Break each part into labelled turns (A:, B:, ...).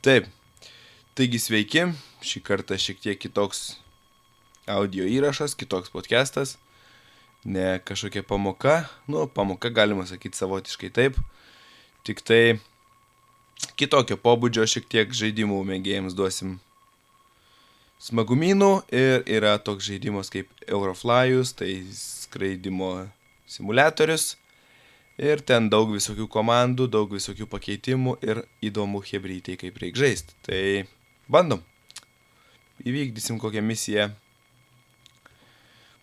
A: Taip. Taigi sveiki, šį kartą šiek tiek kitoks audio įrašas, kitoks podcastas, ne kažkokia pamoka, nu, pamoka galima sakyti savotiškai taip, tik tai kitokio pobūdžio šiek tiek žaidimų mėgėjams duosim smagumynų ir yra toks žaidimas kaip Euroflyus, tai skraidimo simulatorius. Ir ten daug visokių komandų, daug visokių pakeitimų ir įdomų hebrytai, kaip reikia žaisti. Tai bandom. Įvykdysim kokią misiją.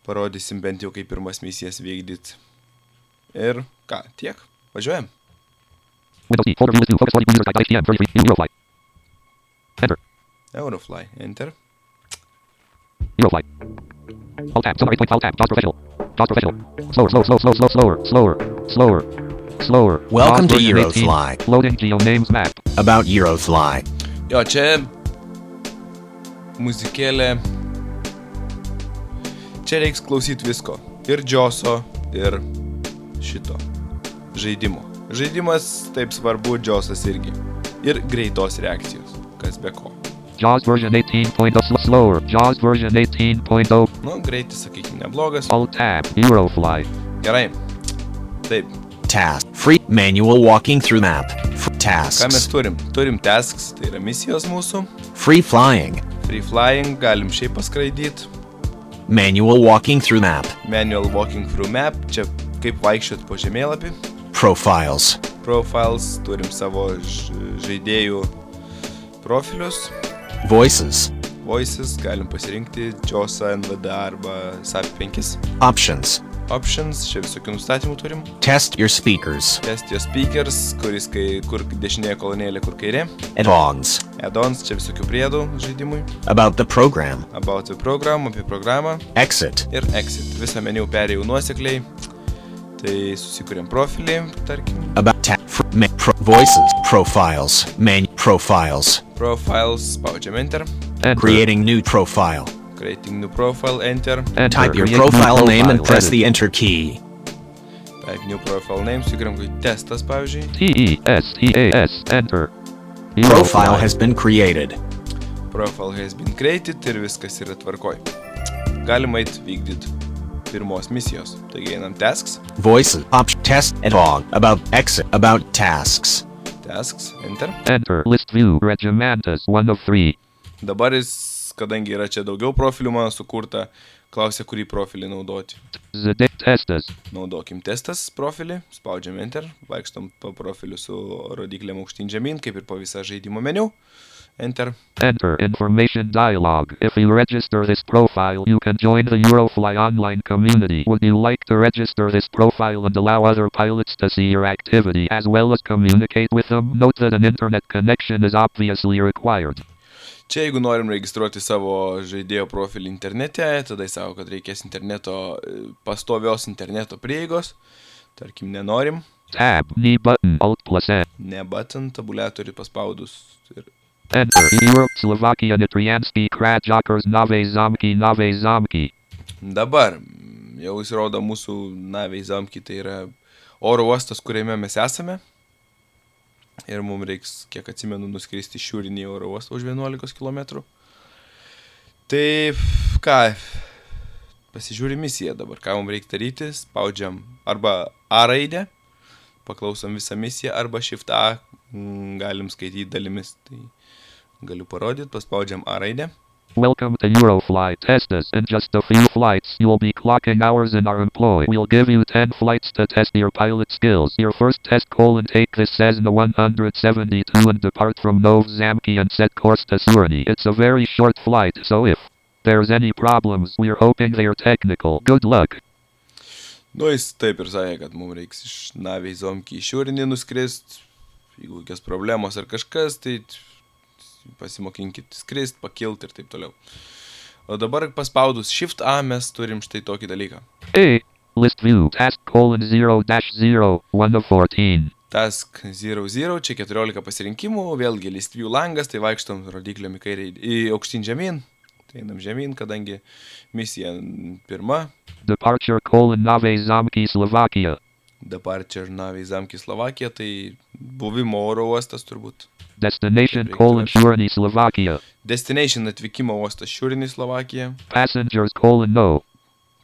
A: Parodysim bent jau kaip pirmas misijas vykdyti. Ir ką, tiek. Važiuojam.
B: Windows D. Folder view list view. Focus 40 user type HTML 33. Eurofly. Enter.
A: Eurofly.
B: Alt tab. Summary point. Alt tab. JAWS professional. JAWS professional. Slower, slower, slow, slow, slow, slower, slower, slower, slower.
C: Welcome to
B: version 18.
C: Eurofly.
B: Loading GeoNames map.
C: About Eurofly.
A: Jo, čia muzikėlė. Čia reiks klausyti visko. Ir džioso, ir šito žaidimo. Žaidimas taip svarbu, džiosas irgi. Ir greitos reakcijos. Kas be ko.
B: JAWS version 18.0 sl- slower. JAWS version 18.0.
A: Nu, greitis, sakykime, neblogas.
B: Alt tab. Eurofly.
A: Gerai. Taip.
C: Task. Free manual walking through map. F-
A: Ką mes
C: tasks.
A: turim? Turim tasks, tai yra misijos mūsų.
C: Free flying.
A: Free flying, galim šiaip paskraidyti.
C: Manual walking through map.
A: Manual walking through map, čia kaip vaikščiot po žemėlapį.
C: Profiles.
A: Profiles, turim savo žaidėjų profilius.
C: Voices.
A: Voices, galim pasirinkti JOSA, NVD arba SAP5.
C: Options.
A: Options, čia visokių nustatymų turim.
C: Test your speakers.
A: Test your speakers, kuris kai, kur dešinėje kolonėlė, kur kairė.
C: Add-ons.
A: Add-ons, čia visokių priedų žaidimui.
C: About the program.
A: About the program, apie programą.
C: Exit.
A: ir exit. Visą meniu perėjau nuosekliai. Tai susikūrėm profilį, tarkim.
C: About ta- fr- ma- pro- voices. Profiles. Man profiles.
A: Profiles, spaudžiam enter.
B: Enter.
C: Creating new profile.
A: Creating new profile, enter.
B: Enter.
C: Type your
B: Create new
C: profile name and
B: profile.
C: press
B: Edit.
C: the enter key.
A: Type new profile name, sukūrėm kaip testas, pavyzdžiui.
B: T E S T A S. Enter.
C: Profile
B: Eurofly.
C: has been created.
A: Profile has been created ir viskas yra tvarkoj. Galima eit vykdyti pirmos misijos. Taigi einam tasks,
C: Voices. Option. Test. Add-on. About exit. About tasks.
A: tasks, enter.
B: Enter. List view. Regimentas. One of three.
A: Dabar jis, kadangi yra čia daugiau profilių mano sukurta, klausia, kurį profilį naudoti.
B: The testas.
A: Naudokim testas profilį, spaudžiam enter, vaikštom po profiliu su rodiklėm aukštyn žemyn, kaip ir po visą žaidimo meniu. Enter.
B: Enter information dialog. If you register this profile, you can join the Eurofly online community. Would you like to register this profile and allow other pilots to see your activity as well as communicate with them? Note that an internet connection is obviously required.
A: Čia jeigu norim registruoti savo žaidėjo profilį internete, tada jis sako, kad reikės interneto, e, pastovios interneto prieigos. Tarkim, nenorim,
B: Tab. Knee button. Alt plus N.
A: ne button tabuliatorių paspaudus. Ir
B: Enter. Europe, Slovakia, Nitriansky, Krajokers, Nave Zamki, Nave Zamki.
A: dabar jau jis rodo mūsų naviai zamki, tai yra oro uostas, kuriame mes esame. Ir mums reiks, kiek atsimenu, nuskristi šiūrinį oro uostą už 11 km. Tai ką, pasižiūri misiją dabar, ką mums reikia daryti, spaudžiam arba A raidę, paklausom visą misiją, arba Shift A galim skaityti dalimis. Tai galiu parodyti, paspaudžiam A raidę.
B: Welcome to Eurofly Testas. In just a few flights, you'll be clocking hours in our employ. We'll give you 10 flights to test your pilot skills. Your first test colon take this Cessna 172 and depart from Nov Zamki and set course to Surani. It's a very short flight, so if there's any problems, we're hoping they're technical. Good luck.
A: Nu, jis taip ir sakė, kad mums reiks iš naviai zomkį į nuskrist. Jeigu kokios problemos ar kažkas, tai pasimokinkit skrist, pakilt ir taip toliau. O dabar paspaudus Shift A mes turim štai tokį dalyką.
B: A. List view. Task colon 0 dash 0. 1 of 14.
A: Task 00, čia 14 pasirinkimų, vėlgi list view langas, tai vaikštom rodiklėm į kairę, į aukštyn žemyn. Tai einam žemyn, kadangi misija pirma,
B: Departure colon Nave Zamki, Slovakia.
A: Departure Navi Zamki Slovakija, tai buvimo oro uostas turbūt.
B: Destination colon
A: rašyti.
B: Shurny, Slovakia.
A: Destination atvykimo uostas Šiurinį Slovakiją.
B: Passengers colon no.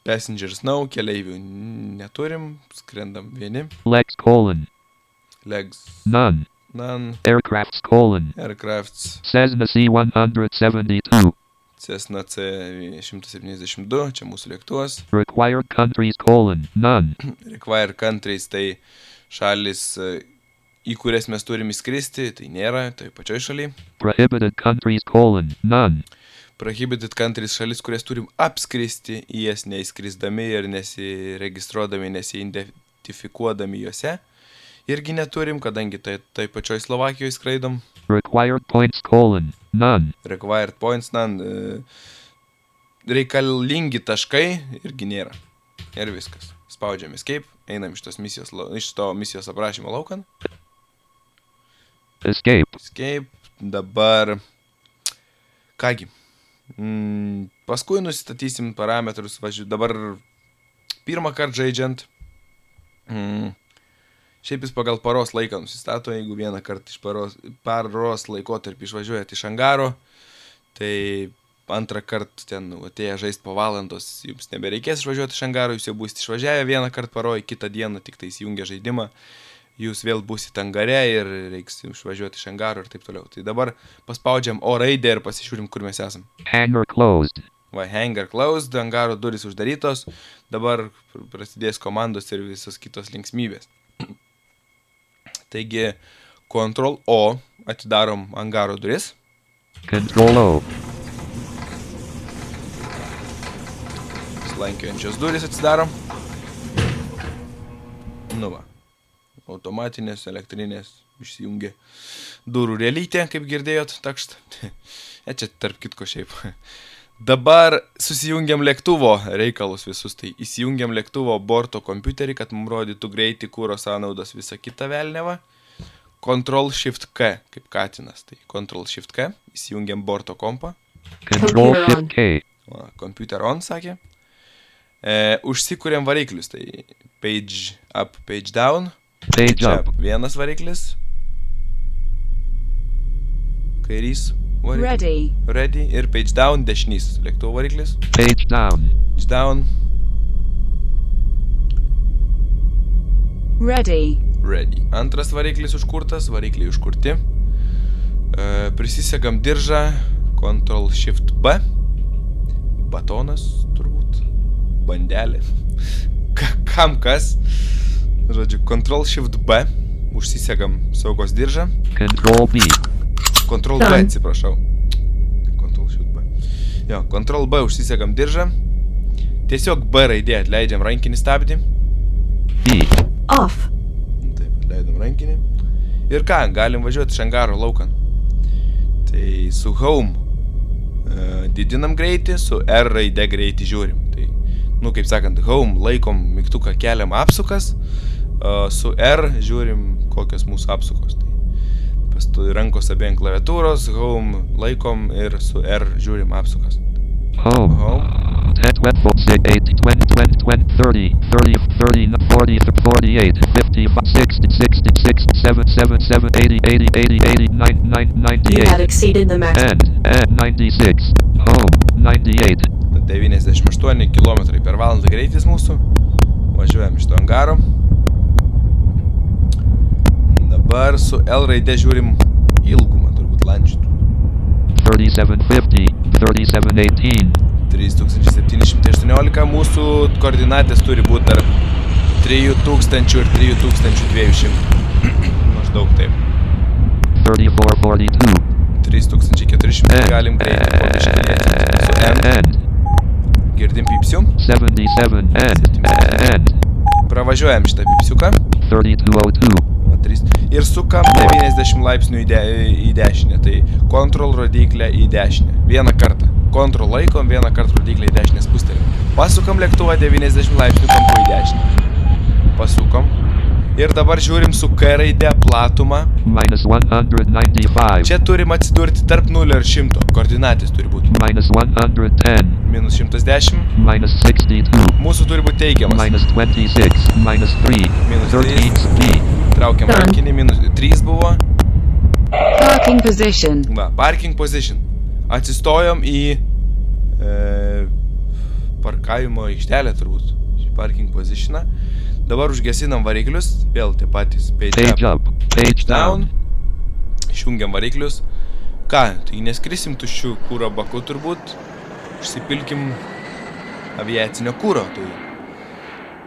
A: Passengers now, keleivių neturim, skrendam vieni.
B: Lex colon
A: Legs
B: none.
A: None,
B: Aircrafts colon
A: Aircrafts,
B: Cessna C-172.
A: Cessna C172, čia mūsų lėktuvas.
B: Required countries colon none.
A: Require countries, tai šalis, e, į kurias mes turim įskristi, tai nėra, tai pačioj šaly.
B: Prohibited countries colon none.
A: Prohibited countries šalis, kurias turim apskristi, į jas neįskrisdami ir nesiregistruodami, nesiidentifikuodami juose. Irgi neturim, kadangi tai, tai pačioj Slovakijoje skraidom.
B: Required points colon none.
A: Required points, nan, e, reikalingi taškai irgi nėra. Ir viskas. Spaudžiam escape, einam iš, tos misijos, iš to misijos aprašymo laukan.
B: Escape.
A: Escape, dabar. Kągi. Mm, paskui nusistatysim parametrus, važiuoju. Dabar pirmą kartą žaidžiant. Mm, šiaip jis pagal paros laiką nusistato, jeigu vieną kartą iš paros, paros laikotarpį išvažiuojat iš angaro, tai antrą kartą ten atėję žaisti po valandos, jums nebereikės išvažiuoti iš angaro, jūs jau būsite išvažiavę vieną kartą paroj, kitą dieną tik tai įsijungę žaidimą jūs vėl būsite angare ir reiks išvažiuoti iš angaro ir taip toliau. Tai dabar paspaudžiam O raidę ir pasižiūrim, kur mes esam.
B: Hangar closed.
A: Va, hangar closed, angaro durys uždarytos, dabar pr- prasidės komandos ir visos kitos linksmybės. Taigi, Ctrl O atidarom angaro duris.
B: Control O.
A: slankiojančios durys atsidarom. Nu va. Automatinės, elektrinės išsijungia durų realytė, kaip girdėjot, takšt. E čia tarp kitko šiaip. Dabar susijungiam lėktuvo reikalus visus, tai įsijungiam lėktuvo borto kompiuterį, kad mums rodytų greitį, kūro sąnaudas, visą kitą velnevą. Ctrl Shift K, kaip katinas, tai Ctrl Shift K, įsijungiam borto kompą.
D: Computer
B: Shift. K.
A: Computer on sakė. E, užsikūrėm variklius, tai page up, page down.
B: Page
A: Čia
B: up.
A: vienas variklis. Kairys variklis.
D: Ready.
A: Ready. Ir page down, dešinys lėktuvo variklis.
B: Page down.
A: Page down,
D: Ready.
A: ready. Antras variklis užkurtas, varikliai užkurti. E, prisisegam diržą, Ctrl Shift B. Batonas turbūt. Bandelė. Ka kam kas? Žodžiu, Ctrl Shift B. Užsisegam saugos diržą.
B: Control B.
A: Ctrl B, atsiprašau. Ctrl Shift B. Jo, Ctrl B užsisegam diržą. Tiesiog B raidė atleidžiam rankinį stabdį.
B: E.
D: Off.
A: Taip, atleidom rankinį. Ir ką, galim važiuoti iš angaro laukan. Tai su home e, didinam greitį, su R raide greitį žiūrim. Tai, nu, kaip sakant, home laikom mygtuką keliam apsukas, o su R žiūrim, kokios mūsų apsukos. Tai pastu rankos abie ant klaviatūros, home laikom ir su R žiūrim apsukas.
B: Home.
A: Home.
B: 10, 12, 8, 20, 20, 20, 30, 30, 30, 40, 48, 55, 60, 60, 67, 77, 80, 80, 80, 80, 9, 9,
D: You have
B: 98.
D: exceeded the max.
B: And, and 96. Home. 98.
A: 98 km per valandą greitis mūsų. Važiuojam iš to angaro. Dabar su L raide žiūrim ilgumą, turbūt lančių.
B: 3750. 3718.
A: 3718 mūsų koordinatės turi būti tarp 3000 ir 3200. Maždaug taip.
B: 3442.
A: 3400 galim dėti. Su N
B: And.
A: girdim pipsių.
B: 77 and. And.
A: Pravažiuojam šitą pipsiuką.
B: 3202.
A: Va, trys. Ir sukam 90 laipsnių į, de, į dešinę. Tai kontrol rodiklę į dešinę. Vieną kartą. Kontrol laikom, vieną kartą rodiklę į dešinę spustelį. Pasukam lėktuvą 90 laipsnių kampu į dešinę. Pasukom. Ir dabar žiūrim su K raide platumą.
B: Minus 195.
A: Čia turim atsidurti tarp 0 ir 100. Koordinatės turi būti.
B: Minus 110.
A: Minus 110.
B: Minus 62.
A: Mūsų turi būti teigiamas.
B: Minus 26. Minus 3.
A: Minus
B: 13 speed.
A: Traukiam
D: Done.
A: rankinį. Minus 3 buvo.
D: Parking position.
A: Va, parking position. Atsistojom į e, parkavimo aikštelę turbūt. Šį Parking positioną. Dabar užgesinam variklius. Vėl tie patys. Page,
B: Page
A: up.
B: up. Page
A: down.
B: down.
A: Išjungiam variklius. Ką, tai neskrisim tuščių kūro baku turbūt. Užsipilkim aviacinio kūro. Tai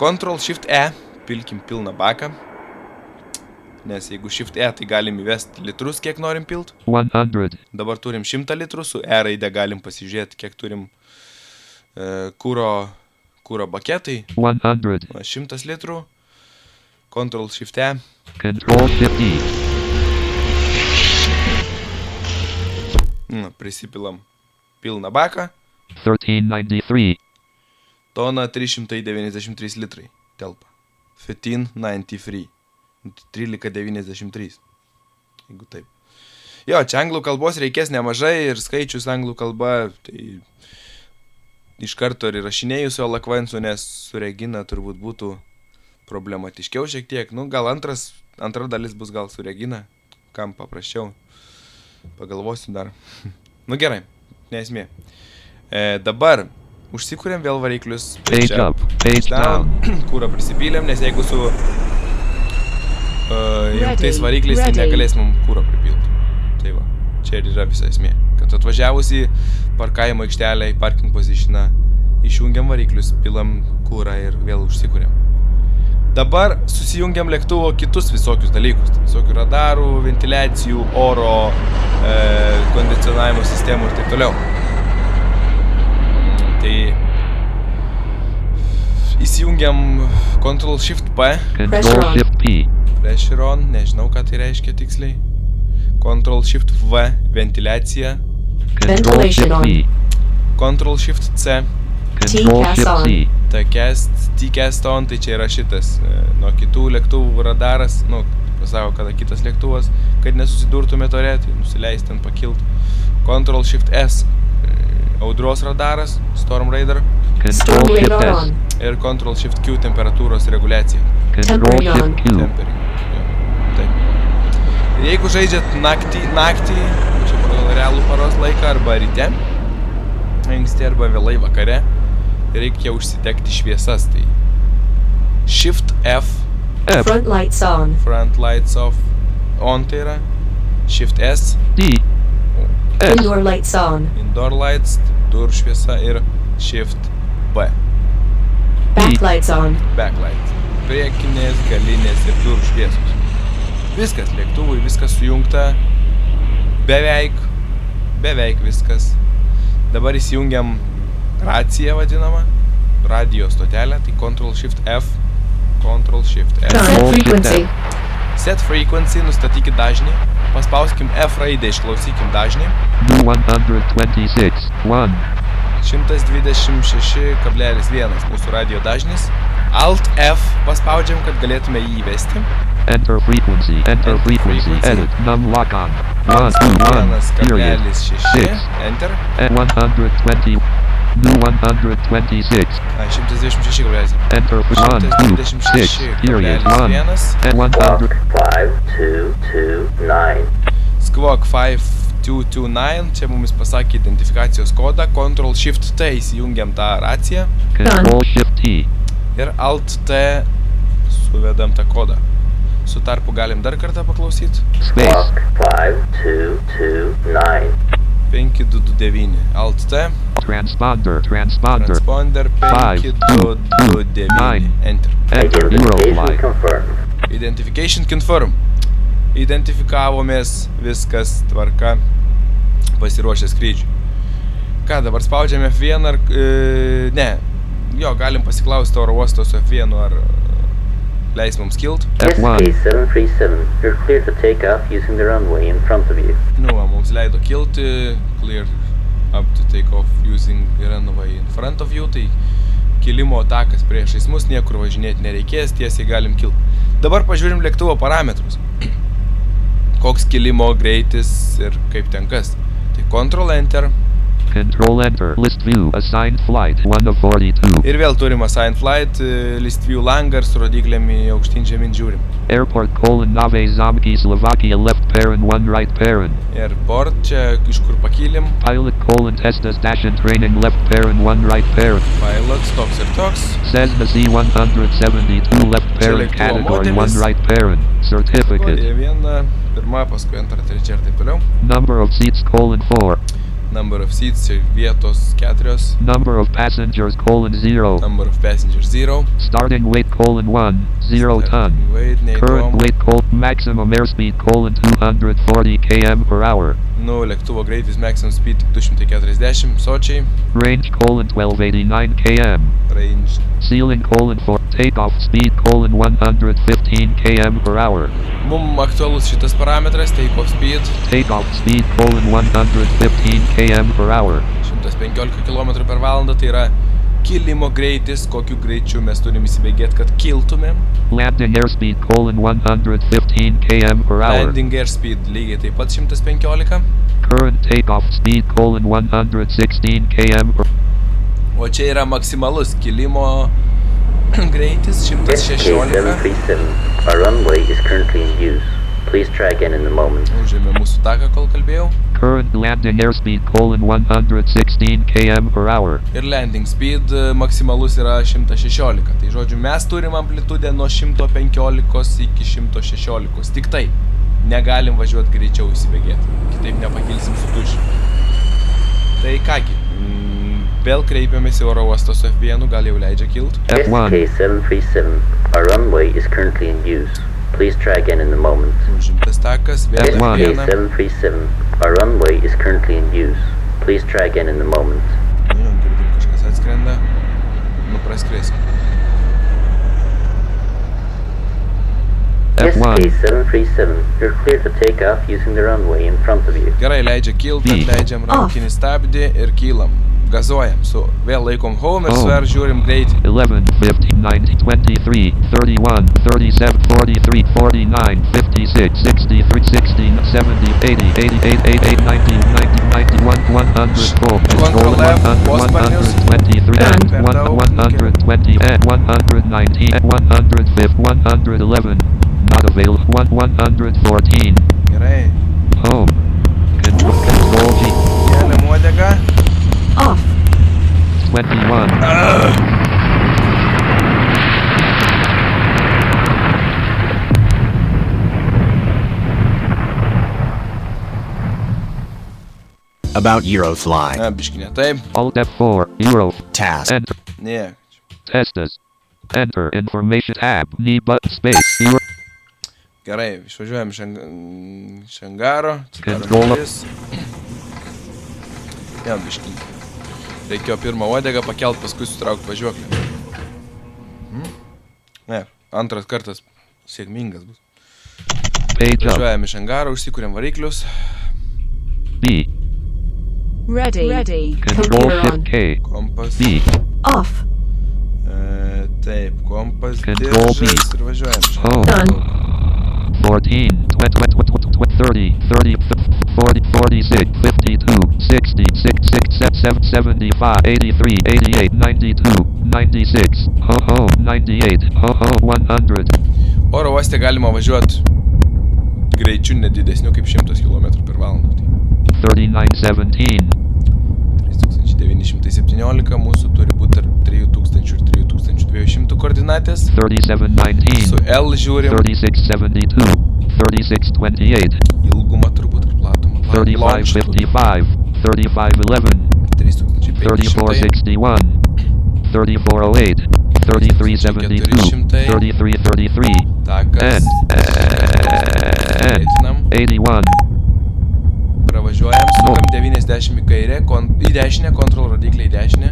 A: Ctrl Shift E. Pilkim pilną baką. Nes jeigu Shift E, tai galim įvesti litrus, kiek norim pilt.
B: 100.
A: Dabar turim 100 litrų, su E raide galim pasižiūrėti, kiek turim e, kūro, kūro baketai.
B: 100.
A: Va, 100 litrų. Ctrl Shift E.
B: Control Shift E.
A: Nu, prisipilam pilną baką.
B: 1393.
A: Tona 393 litrai telpa. 1593. 1393. Jeigu taip. Jo, čia anglų kalbos reikės nemažai ir skaičius anglų kalba, tai iš karto ir įrašinėjau su Alakvansu, nes su Regina turbūt būtų problematiškiau šiek tiek. Nu, gal antras, antra dalis bus gal su Regina, kam paprasčiau. Pagalvosiu dar. nu gerai, nesmė. E, dabar užsikūrėm vėl variklius.
B: Page up. Page down.
A: Kūrą prisipylėm, nes jeigu su
D: Ready,
A: varikliais, tai negalės mums kūrą pripilti. Tai va, čia ir yra visa esmė. Kad atvažiavus į parkavimo aikštelę, į parking positioną, išjungiam variklius, pilam kūrą ir vėl užsikūrėm. Dabar susijungiam lėktuvo kitus visokius dalykus. Tai Visokių radarų, ventiliacijų, oro, e, kondicionavimo sistemų ir taip toliau. Tai įsijungiam Ctrl Shift P,
D: on.
B: Shift P.
A: Pressure on, nežinau ką tai reiškia tiksliai. Ctrl Shift V, ventiliacija.
B: Control
D: Ventilation
B: Shift
D: on.
A: Ctrl Shift C,
D: T-cast on.
A: Tai čia yra šitas e, nuo kitų lėktuvų radaras, nu, pasako, kada kitas lėktuvas, kad nesusidurtumėt ore, tai nusileisti ten pakilt. Ctrl Shift S, e, audros radaras, Storm Raider
D: Storm
B: Control Shift
D: radar
A: ir Ctrl Shift Q temperatūros reguliacija.
B: Control
D: Tempering on.
B: Shift Q.
A: Temperį. Jo, Taip. Ir jeigu žaidžiat naktį, naktį, čia pagal realų paros laiką arba ryte, anksti arba vėlai vakare, reikia užsitekti šviesas. Tai Shift F,
B: F.
D: Front lights on.
A: front lights off, on tai yra, Shift S,
B: D. S.
D: Indoor lights on.
A: indoor lights, durų šviesa ir Shift B,
D: Back lights on.
A: backlight. Priekinės, galinės ir durų šviesos. Viskas, lėktuvui viskas sujungta. Beveik, beveik viskas. Dabar įsijungiam raciją vadinamą, radio stotelę, tai Ctrl Shift F, Ctrl Shift F.
D: Frequency.
A: Set frequency, nustatykit dažnį, paspauskim F raidę, išklausykim dažnį.
B: Nu 126. 1.
A: 126,1 mūsų radio dažnis. Alt F paspaudžiam, kad galėtume jį įvesti.
B: Enter frequency. Enter frequency. Edit. Num lock on. 1, 2, 1. Period.
A: 1,6.
B: 6.
A: Enter.
B: At 120. Nu 126.
A: A, 126,1.
B: Enter 1, 2, 6. Period. 1.
A: 1,6,1.
B: At 100.
E: five two two nine.
A: Squawk 5229, čia mums pasakė identifikacijos kodą, Ctrl Shift T įsijungiam tą raciją
B: Control Shift T.
A: ir Alt T suvedam tą kodą. Su tarpu galim dar kartą paklausyti.
B: Space.
E: Squawk five two two nine.
A: 5229. Alt T,
B: Transponder. Transponder.
A: transponder
B: Five, two,
A: 5229.
B: nine.
A: Enter.
B: Enter.
E: Identification
B: Eurofly.
A: Identification confirm. Identifikavomės, viskas tvarka, pasiruošę skrydžiui. Ką, dabar spaudžiame F1 ar... E, ne, jo, galim pasiklausti oro uosto su F1 ar leis mums kilt.
B: F1.
E: SK737, you're cleared to take off using the runway in front of you.
A: Va, mums leido kilti, clear up to take off using runway in front of you, tai kilimo takas priešais mus, niekur važinėti nereikės, tiesiai galim kilti. Dabar pažiūrim lėktuvo parametrus. Koks kilimo greitis ir kaip ten kas. Tai Ctrl Enter.
B: Control Enter. List view. Assigned flight 1 of 42.
A: Ir vėl turim Assign Flight, e, list view langą ir su rodiklėmi aukštyn žemyn žiūrim.
B: Airport colon Nave Zamki Slovakia left parent 1 right parent.
A: Ir port čia iš kur pakylim.
B: Pilot colon Testas dash and training left parent 1 right parent.
A: Pilots toks ir toks.
B: Cessna C172 left parent
A: lėktuvo
B: category 1
A: modelis.
B: right parent. Certificate.
A: Kategorija viena, pirma, paskui antra, trečia ir taip toliau.
B: Number of seats colon 4.
A: Number of seats, čia vietos keturios.
B: Number of passengers colon 0.
A: Number of passengers zero.
B: Starting weight colon 1. 0 ton.
A: Wait,
B: Current
A: neįdomu.
B: weight colon maximum airspeed colon 240 km per hour.
A: Nu, lėktuvo greitis maximum speed tik 240, sočiai.
B: Range colon 1289 km.
A: Range.
B: Ceiling colon 4. Takeoff speed colon 115 km per hour.
A: Mum aktualus šitas parametras, take off speed.
B: Takeoff speed colon 115 km per hour.
A: 115 km per valandą, tai yra kilimo greitis, kokiu greičiu mes turim įsibėgėti, kad kiltumėm.
B: Landing airspeed colon 115 km per hour.
A: Landing airspeed lygiai taip pat 115.
B: Current takeoff speed colon 116 km per
A: O čia yra maksimalus kilimo greitis
E: SK
A: 116.
E: 737, our runway is currently in. Please try again in a moment.
A: Užėmė mūsų taką, kol kalbėjau.
B: Current landing airspeed colon 116 km per hour.
A: Ir landing speed e, maksimalus yra 116. Tai žodžiu, mes turim amplitudę nuo 115 iki 116. Tik tai. Negalim važiuoti greičiau įsibėgėti. Kitaip nepakilsim su tušiu. Tai kągi. Vėl kreipiamės į oro uostą su F1, gal jau leidžia kilt.
B: F1.
E: SK 737, our runway is currently in use. Please try again in a moment.
A: Užimtas takas, vėl
B: F1.
E: SK
A: F1.
E: 737, our runway is currently in use. Please try again in a moment.
A: Nu, jau girdim, kažkas atskrenda. Nu, praskrėsim.
B: F1.
E: SK 737, you're clear to take off using the runway in front of you.
A: Gerai, leidžia kilt,
B: V.
A: atleidžiam rankinį stabdį ir kylam. Gazuojam. Su, vėl laikom home ir su
B: Home.
A: R žiūrim greitį.
B: 11, 15, 19, 23, 31, 37, 43, 49, 56, 63, 16, 70, 80, 88, 88, 90, 90, 91, 104,
A: Control
B: control 100,
A: Postmanius.
B: 123, and
A: Per
B: one-
A: daug,
B: 120, and 119, and 105, 111, not available, one- 114,
A: Gerai.
B: home, control, control G,
A: Keliam uodegą.
D: Off.
B: 21,
C: About Eurofly.
A: Na, biškinė taip.
B: Alt F4, Euro,
C: Task.
B: Enter,
A: Ne.
B: Testas, Enter, Information tab, knee button space, Euro,
A: Gerai, išvažiuojam iš ang- iš angaro.
B: Control.
A: Ne, biškinė. Reikėjo pirmą uodegą pakelt, paskui sutraukti važiuoklę. Hmm? Ne, antras kartas sėkmingas bus. Važiuojam iš angaro, užsikūrėm variklius.
B: B,
F: Ready. Ready.
B: Control Shift. K,
A: Kompas.
B: B,
D: Off.
A: E, taip, kompas.
B: Control B.
A: Ir važiuojam.
B: Home.
A: angaro.
B: 14, 20, 20, 20, 30, 30, 40, 46, 52, 60, 66, 7, 75, 83, 88, 92, 96, ho ho, 98, ho ho, 100,
A: Oro uoste galima važiuoti greičiu nedidesniu kaip 100 km per valandą. Tai
B: 3917,
A: 3917 mūsų turi būti tarp 3000 ir 3200 koordinatės. Su
B: 3719,
A: L žiūrim.
B: 3672, 3628,
A: ilgumą turbūt ir platumą. Pla- plokštų.
B: 3555, 3511,
A: 3500.
B: 3461, 3408, 3372, 3333,
A: Takas.
B: and
A: Greitinam.
B: 81,
A: Pravažiuojam, sukam 90 į kairę, kon, į dešinę, kontrol rodiklį į dešinę.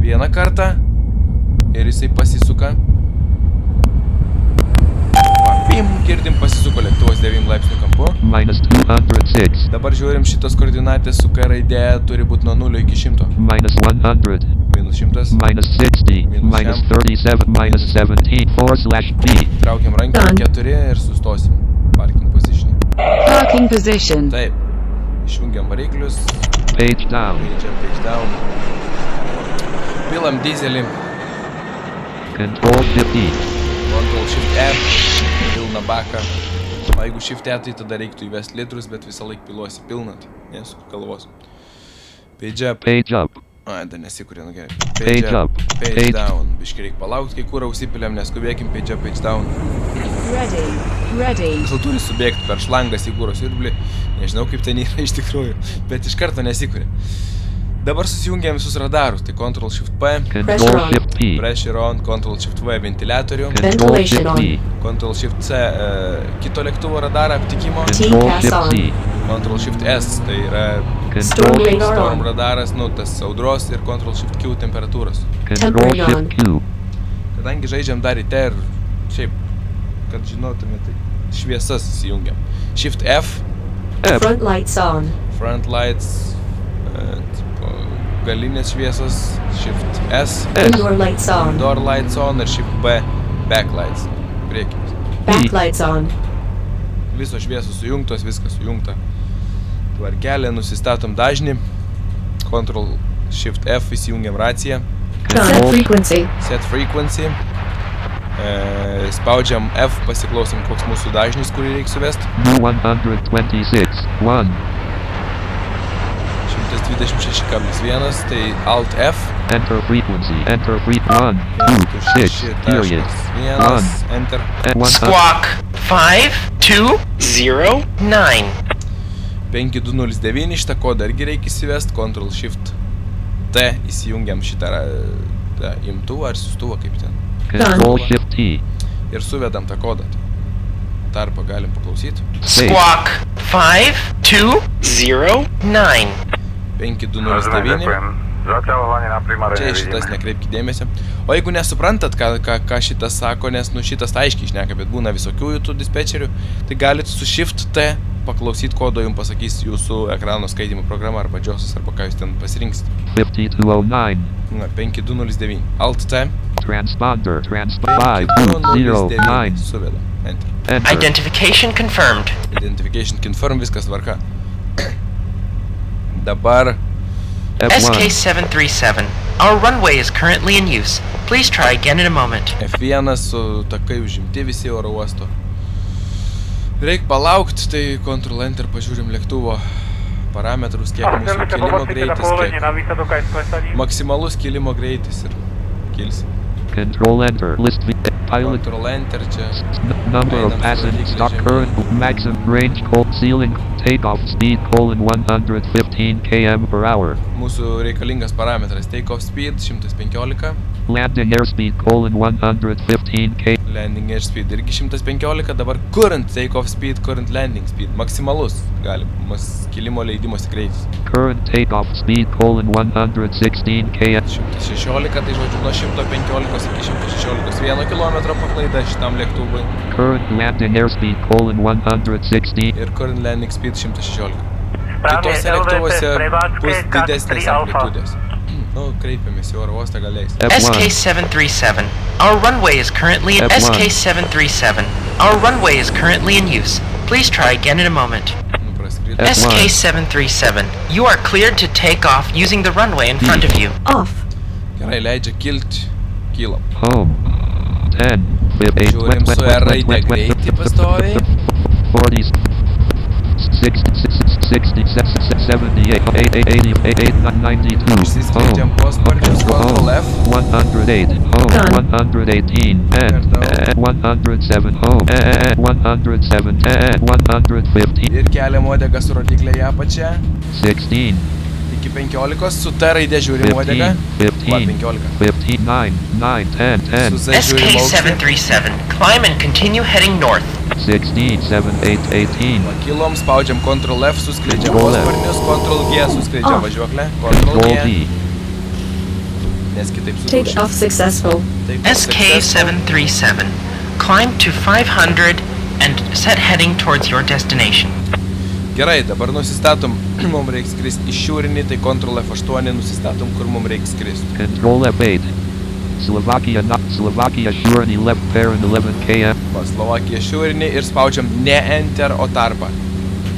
A: Vieną kartą ir jisai pasisuka. Pim, girdim pasisuko lėktuvas 9 laipsnių kampu.
B: minus 206,
A: Dabar žiūrim šitos koordinatės su K raidė turi būti nuo 0 iki 100.
B: minus 100,
A: Minus 100.
B: minus 60,
A: Minus
B: minus
A: jam.
B: 37, minus 17, 4 slash B,
A: Traukiam
D: Done.
A: 4 ir sustosim. Parking position.
F: Parking position.
A: Taip. Išjungiam variklius.
B: page down,
A: Page page down. Pilam dizelį.
B: control 15,
A: Ctrl Shift E. Pilna baką. O jeigu Shift E, tai tada reiktų įvesti litrus, bet visą laiką piluosi pilnat. Nesuk galvos. Page up.
B: page up,
A: Ai, dar nesikūrė, nu gerai.
B: Page up,
A: Page,
B: page-
A: down. Biškai reikia palaukti, kai kurą užsipiliam, neskubėkim. Page up, page down.
F: Ready. Ready.
A: Gal turi subėgti per šlangas į kūros irblį. Nežinau, kaip ten yra iš tikrųjų, bet iš karto nesikūrė. Dabar susijungiam visus radarus. Tai Ctrl Shift P.
B: control
D: Pressure on.
B: shift P,
A: Pressure on, Ctrl Shift V ventiliatorių.
B: control
D: Ventilation
B: shift
D: on.
B: P,
A: Ctrl Shift C uh, kito lėktuvo radarą aptikimo. Ctrl Shift S tai yra
D: Storm
A: Storm radaras, nu tas audros ir Ctrl Shift Q temperatūros.
B: control
D: Temperature on.
B: shift Q,
A: Kadangi žaidžiam dar ryte ir šiaip, kad žinotume, tai šviesas įsijungiam. Shift F,
B: F,
D: Front lights on.
A: front lights, uh, galinės šviesos, Shift S,
B: S,
D: Indoor lights on.
A: door lights on ir Shift B, backlights, priekinis.
D: Back lights on.
A: Visos šviesos sujungtos, viskas sujungta. Tvarkelė, nusistatom dažnį, Ctrl Shift F įsijungiam raciją,
D: Set frequency.
A: set frequency, e, spaudžiam F, pasiklausom koks mūsų dažnis, kurį reikia suvesti.
B: new 126, 1,
A: 126,1, tai Alt F,
B: enter frequency, enter free 1, 2, 6, period,
A: 1,
B: 1,
A: Enter.
B: at 100,
G: Squawk 5209.
A: 5209 šitą kodą irgi reikia įsivesti, Ctrl Shift T įsijungiam šitą ra- tą imtuvą ar siustuvą kaip ten.
B: control shift T,
A: Ir suvedam tą kodą. Tarpą galim paklausyti.
G: Squawk 5209.
A: 5209.
H: Zaťahovanie na primare
A: Čia šitas nekreipkite dėmesio. O jeigu nesuprantat, ką, ką, ką šitas sako, nes nu šitas aiškiai išneka, bet būna visokių tų dispečerių, tai galite su Shift T paklausyti kodo, jums pasakys jūsų ekrano skaitimo programa arba džiosas arba ką jūs ten pasirinksit.
B: 5209,
A: Na, 5209. Alt T.
B: transponder, trans
A: 5209.
B: 5209,
A: Suvedam. Enter.
B: enter,
G: Identification confirmed.
A: Identification confirm, viskas tvarka. Dabar
B: F1,
G: SK737. Our runway is currently in use. Please try again in a moment.
A: F1 su takai užimti visi oro uosto. Reikia palaukti, tai Ctrl Enter pažiūrim lėktuvo parametrus, kiek mūsų kilimo greitis, kiek maksimalus kilimo greitis ir kilsi.
B: control enter, list pilot,
A: Ctrl Enter čia.
B: n- number of passengers, stock current, maximum range, cold ceiling, takeoff speed, colon 115 km per hour,
A: Mūsų reikalingas parametras take off speed 115,
B: landing airspeed, colon 115 k,
A: landing airspeed irgi 115, dabar current take off speed, current landing speed, maksimalus galimas kilimo leidimosi greitis.
B: current takeoff speed, colon 116 km,
A: 116, tai žodžiu nuo 115 iki 116 1 km paklaida šitam lėktuvui
B: current landing airspeed, colon 116,
A: ir current landing speed 116.
H: Správne
A: Kitose lėktuvuose bus didesnės
H: 3 alfa.
A: amplitudės. Nu, kreipiamės į oro uostą gal leis.
B: F1,
G: SK737. Our runway is currently
B: F1.
G: SK737. Our runway is currently in use. Please try again in a moment.
A: Nu, praskrido.
B: F- F1.
G: SK737. You are cleared to take off using the runway in front of you.
D: Off.
A: Gerai, leidžia kilti. Kylam.
B: home, 10,
A: Žiūrim su R raide greitį pastoviai.
B: 40, 60, 60, 78, 80, 92,
A: Išsiskleidžiam
B: home,
A: posparčius, Ctrl
B: home,
A: F.
B: 108, home,
D: Done.
B: 118, and,
A: Kartą.
B: uh, 107, home, uh, 107, uh, 115,
A: Ir keliam uodegą su rodikliai į apačią.
B: 16,
A: Iki 15 su T raide žiūrim uodegą.
B: 15,
A: Va,
B: 15,
A: 15.
B: 15, 9, 9, 10,
A: Su
B: 10,
A: Z žiūrim aukštį.
G: SK737. Climb and continue heading north.
B: 16, 7, 8, 18,
A: Va, Kilom, spaudžiam Ctrl F, suskleidžiam
B: Ctrl F.
A: posparnius, Ctrl G suskleidžiam
D: Off.
A: važiuoklę, Ctrl
B: Control
A: G,
B: D,
A: nes kitaip
D: Take
A: sudaušim.
D: off successful.
A: Take off successful.
G: SK737. Climb to 500 and set heading towards your destination.
A: Gerai, dabar nusistatom, mums reikia skristi į šiūrinį, tai Ctrl F8 nusistatom, kur mums reikia skristi.
B: Control F8. Slovakia not Slovakia Shurani left parent 11 km.
A: Va, Slovakija šiūrinį ir spaudžiam ne Enter, o tarpą.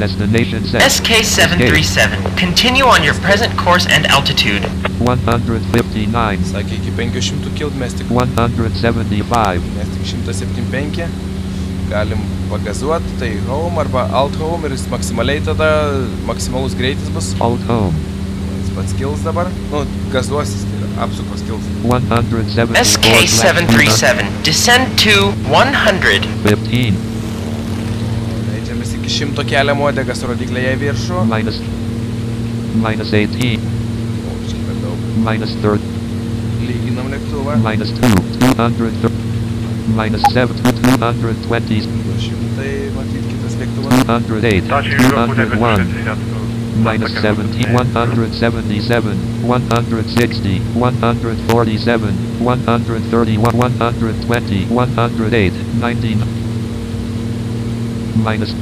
B: Destination set.
G: SK737, continue on your present course and altitude.
B: 159.
A: Sakė, iki 500 kilt mes tik,
B: 175.
A: mes tik 175. Galim pagazuoti, tai Home arba Alt Home ir jis maksimaliai tada, maksimalus greitis bus.
B: Alt home.
A: Jis pats kils dabar. Nu, gazuosis, tai yra apsukos kils.
B: 174.
G: SK737, descend to 100.
B: 15.
A: Leidžiamės iki 100 keliam uodegas rodiklėje į viršų.
B: Minus. Minus 18.
A: O, per daug.
B: Minus 30.
A: Lyginam lėktuvą.
B: Minus 2. 230. minus 7, 220. 208, 201, minus 17, 177, 160, 147, 131, 120, 108, 19, minus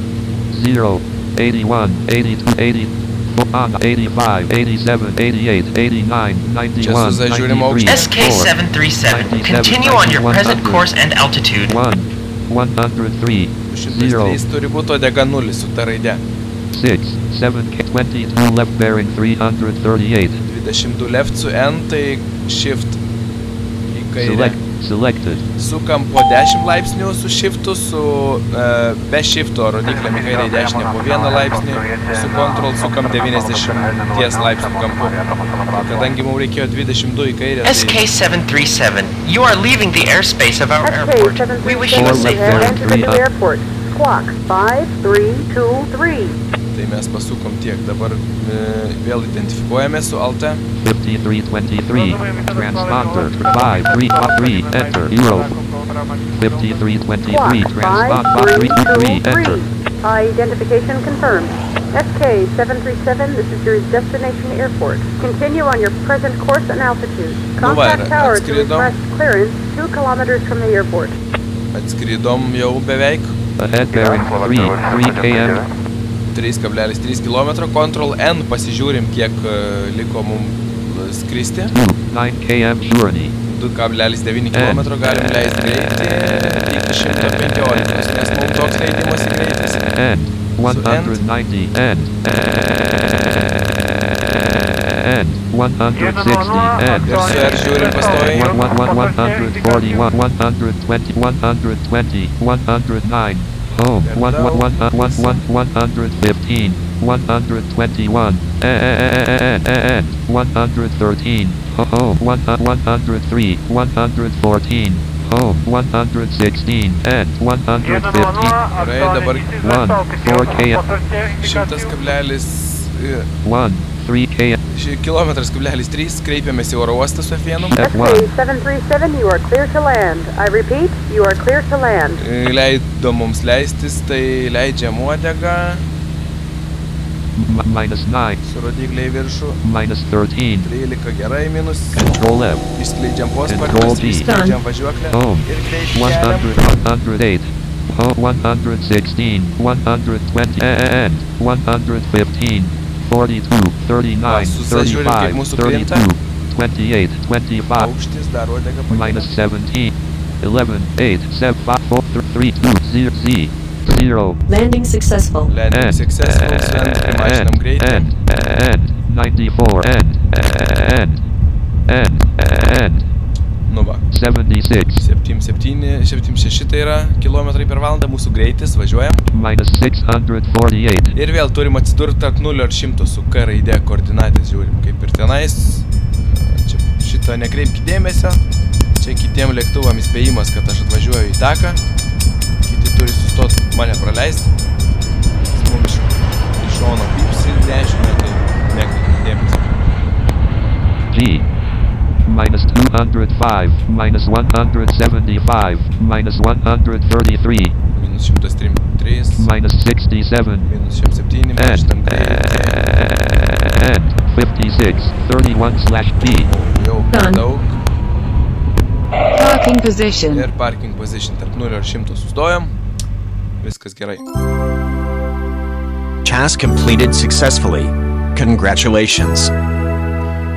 B: 0, 81, 82, 80, on 85, 87, 88, 89, 91,
A: Just as I shoot him
B: 93,
G: SK737, continue on your present course and altitude.
B: 1, 103, 0,
A: 103 turi būti odega 0 su ta raide.
B: 6, 7, 22 left bearing 338.
A: 22 left su N, tai shift į kairę.
B: Select, selected.
A: Sukam po 10 laipsnių su shiftu, su uh, be shifto rodiklėm į kairę į dešinę po 1 laipsnį, su control sukam 90 laipsnių kampu. Kadangi mums reikėjo 22 į kairę, tai
G: SK737, you are leaving the airspace of our airport. We wish you a
B: Four
G: safe
B: left bearing
I: Enter the new
B: 3
I: airport. Squawk 5323.
A: Tai mes pasukom tiek. Dabar e, vėl identifikuojame su Alt.
B: 5323. Transponder 533. Enter. Euro. 5323.
I: Squawk
B: Transponder 533. Enter.
I: 5323. Identification confirmed. SK737, this is your destination airport. Continue on your present course and altitude.
A: Nu va, ir
I: Contact tower to
A: atskridom.
I: request clearance 2 kilometers from the airport.
A: Atskridom jau beveik
B: Ahead bearing 3. 3 km.
A: 3,3 km. Ctrl N pasižiūrim, kiek e, liko mums skristi.
B: 2. 9 km journey.
A: 2,9 km galim leisti greitį iki 115, nes mums toks leidimas į greitis.
B: And 190. And. And 160. And.
A: Ir su R žiūrim pastoviai.
B: 141, 120, 120, 109. Home. 115, 121. And 113. Home. 103, 114. Home. 116. And 115.
A: Gerai, dabar
B: 1, 4 km.
A: 100,3
B: 1, 3 km.
A: Kilometras kablelis 3 kreipiamės į oro uostą su F1.
B: F1.
I: SK737, you are clear to land. I repeat, you are clear to land.
A: E, Leido mums leistis, tai leidžiam uodegą
B: M- minus 9.
A: su rodiklė į viršų.
B: Minus 13.
A: 13 gerai, minus.
B: Control F.
A: Išskleidžiam
B: D.
A: išskleidžiam važiuoklę.
B: Home.
A: Ir greitį keliam.
B: 100, 108. Home. 116. 120. And 115. 42. 39.
A: susižiūrim, kaip
B: 35.
A: mūsų krinta.
B: 32. 28. 25.
A: Aukštis dar uodegą
B: Minus 17. 11. 8. 7. 5. 4. 3. 2. 0. Z. 0.
D: Landing successful.
A: Landing successful, su N primažinam greitį.
B: And, and, 94, and, and, and, and,
A: Nu va.
B: 76,
A: 77, 76 tai yra kilometrai per valandą mūsų greitis, važiuojam.
B: minus 648,
A: Ir vėl turim atsidurti tarp 0 ir 100 su K raidė koordinatės žiūrim, kaip ir tenais. Čia šito nekreipkite dėmesio. Čia kitiem lėktuvam įspėjimas, kad aš atvažiuoju į taką. Kiti turi sustoti mane praleisti. Jis Mums iš, šono pypsi dešinę, tai nekreipkite dėmesio.
B: G, minus 205, minus 175, minus 133,
A: Minus 103,
B: minus 67,
A: minus 107, mažinam greitį.
B: and 56, 31 slash P,
A: Jau per
D: Done.
A: daug.
F: Parking position.
A: Ir parking position tarp 0 ir 100 sustojom. viskas gerai.
C: Task completed successfully. Congratulations.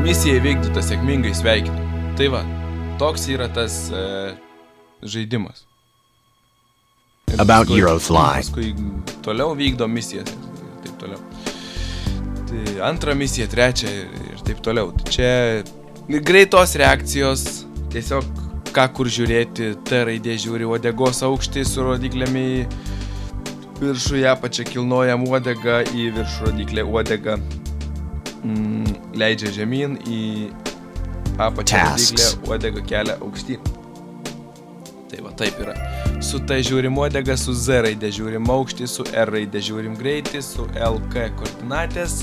A: Misija įvykdyta sėkmingai sveikinu. Tai va, toks yra tas e, žaidimas. Ir
C: About
A: paskui-
C: Eurofly.
A: Paskui toliau vykdo misijas ir taip toliau. Tai antrą misiją, trečią ir, taip toliau. Tai čia greitos reakcijos, tiesiog ką kur žiūrėti, T raidė žiūri uodegos aukštį su rodiklėmi į viršų, ją pačią kilnojam uodegą į viršų rodiklę uodegą. Mm, leidžia žemyn į apačią rodiklę uodegą kelia aukštyn. Tai va taip yra. Su T žiūrim uodegą, su Z raidė žiūrim aukštį, su R raidė žiūrim greitį, su LK koordinatės.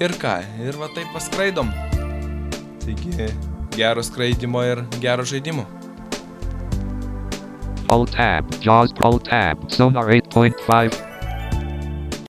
A: Ir ką, ir va taip paskraidom. Taigi, gero skraidimo ir gero žaidimo.
B: Alt tab. JAWS Alt tab. Sonar 8.5.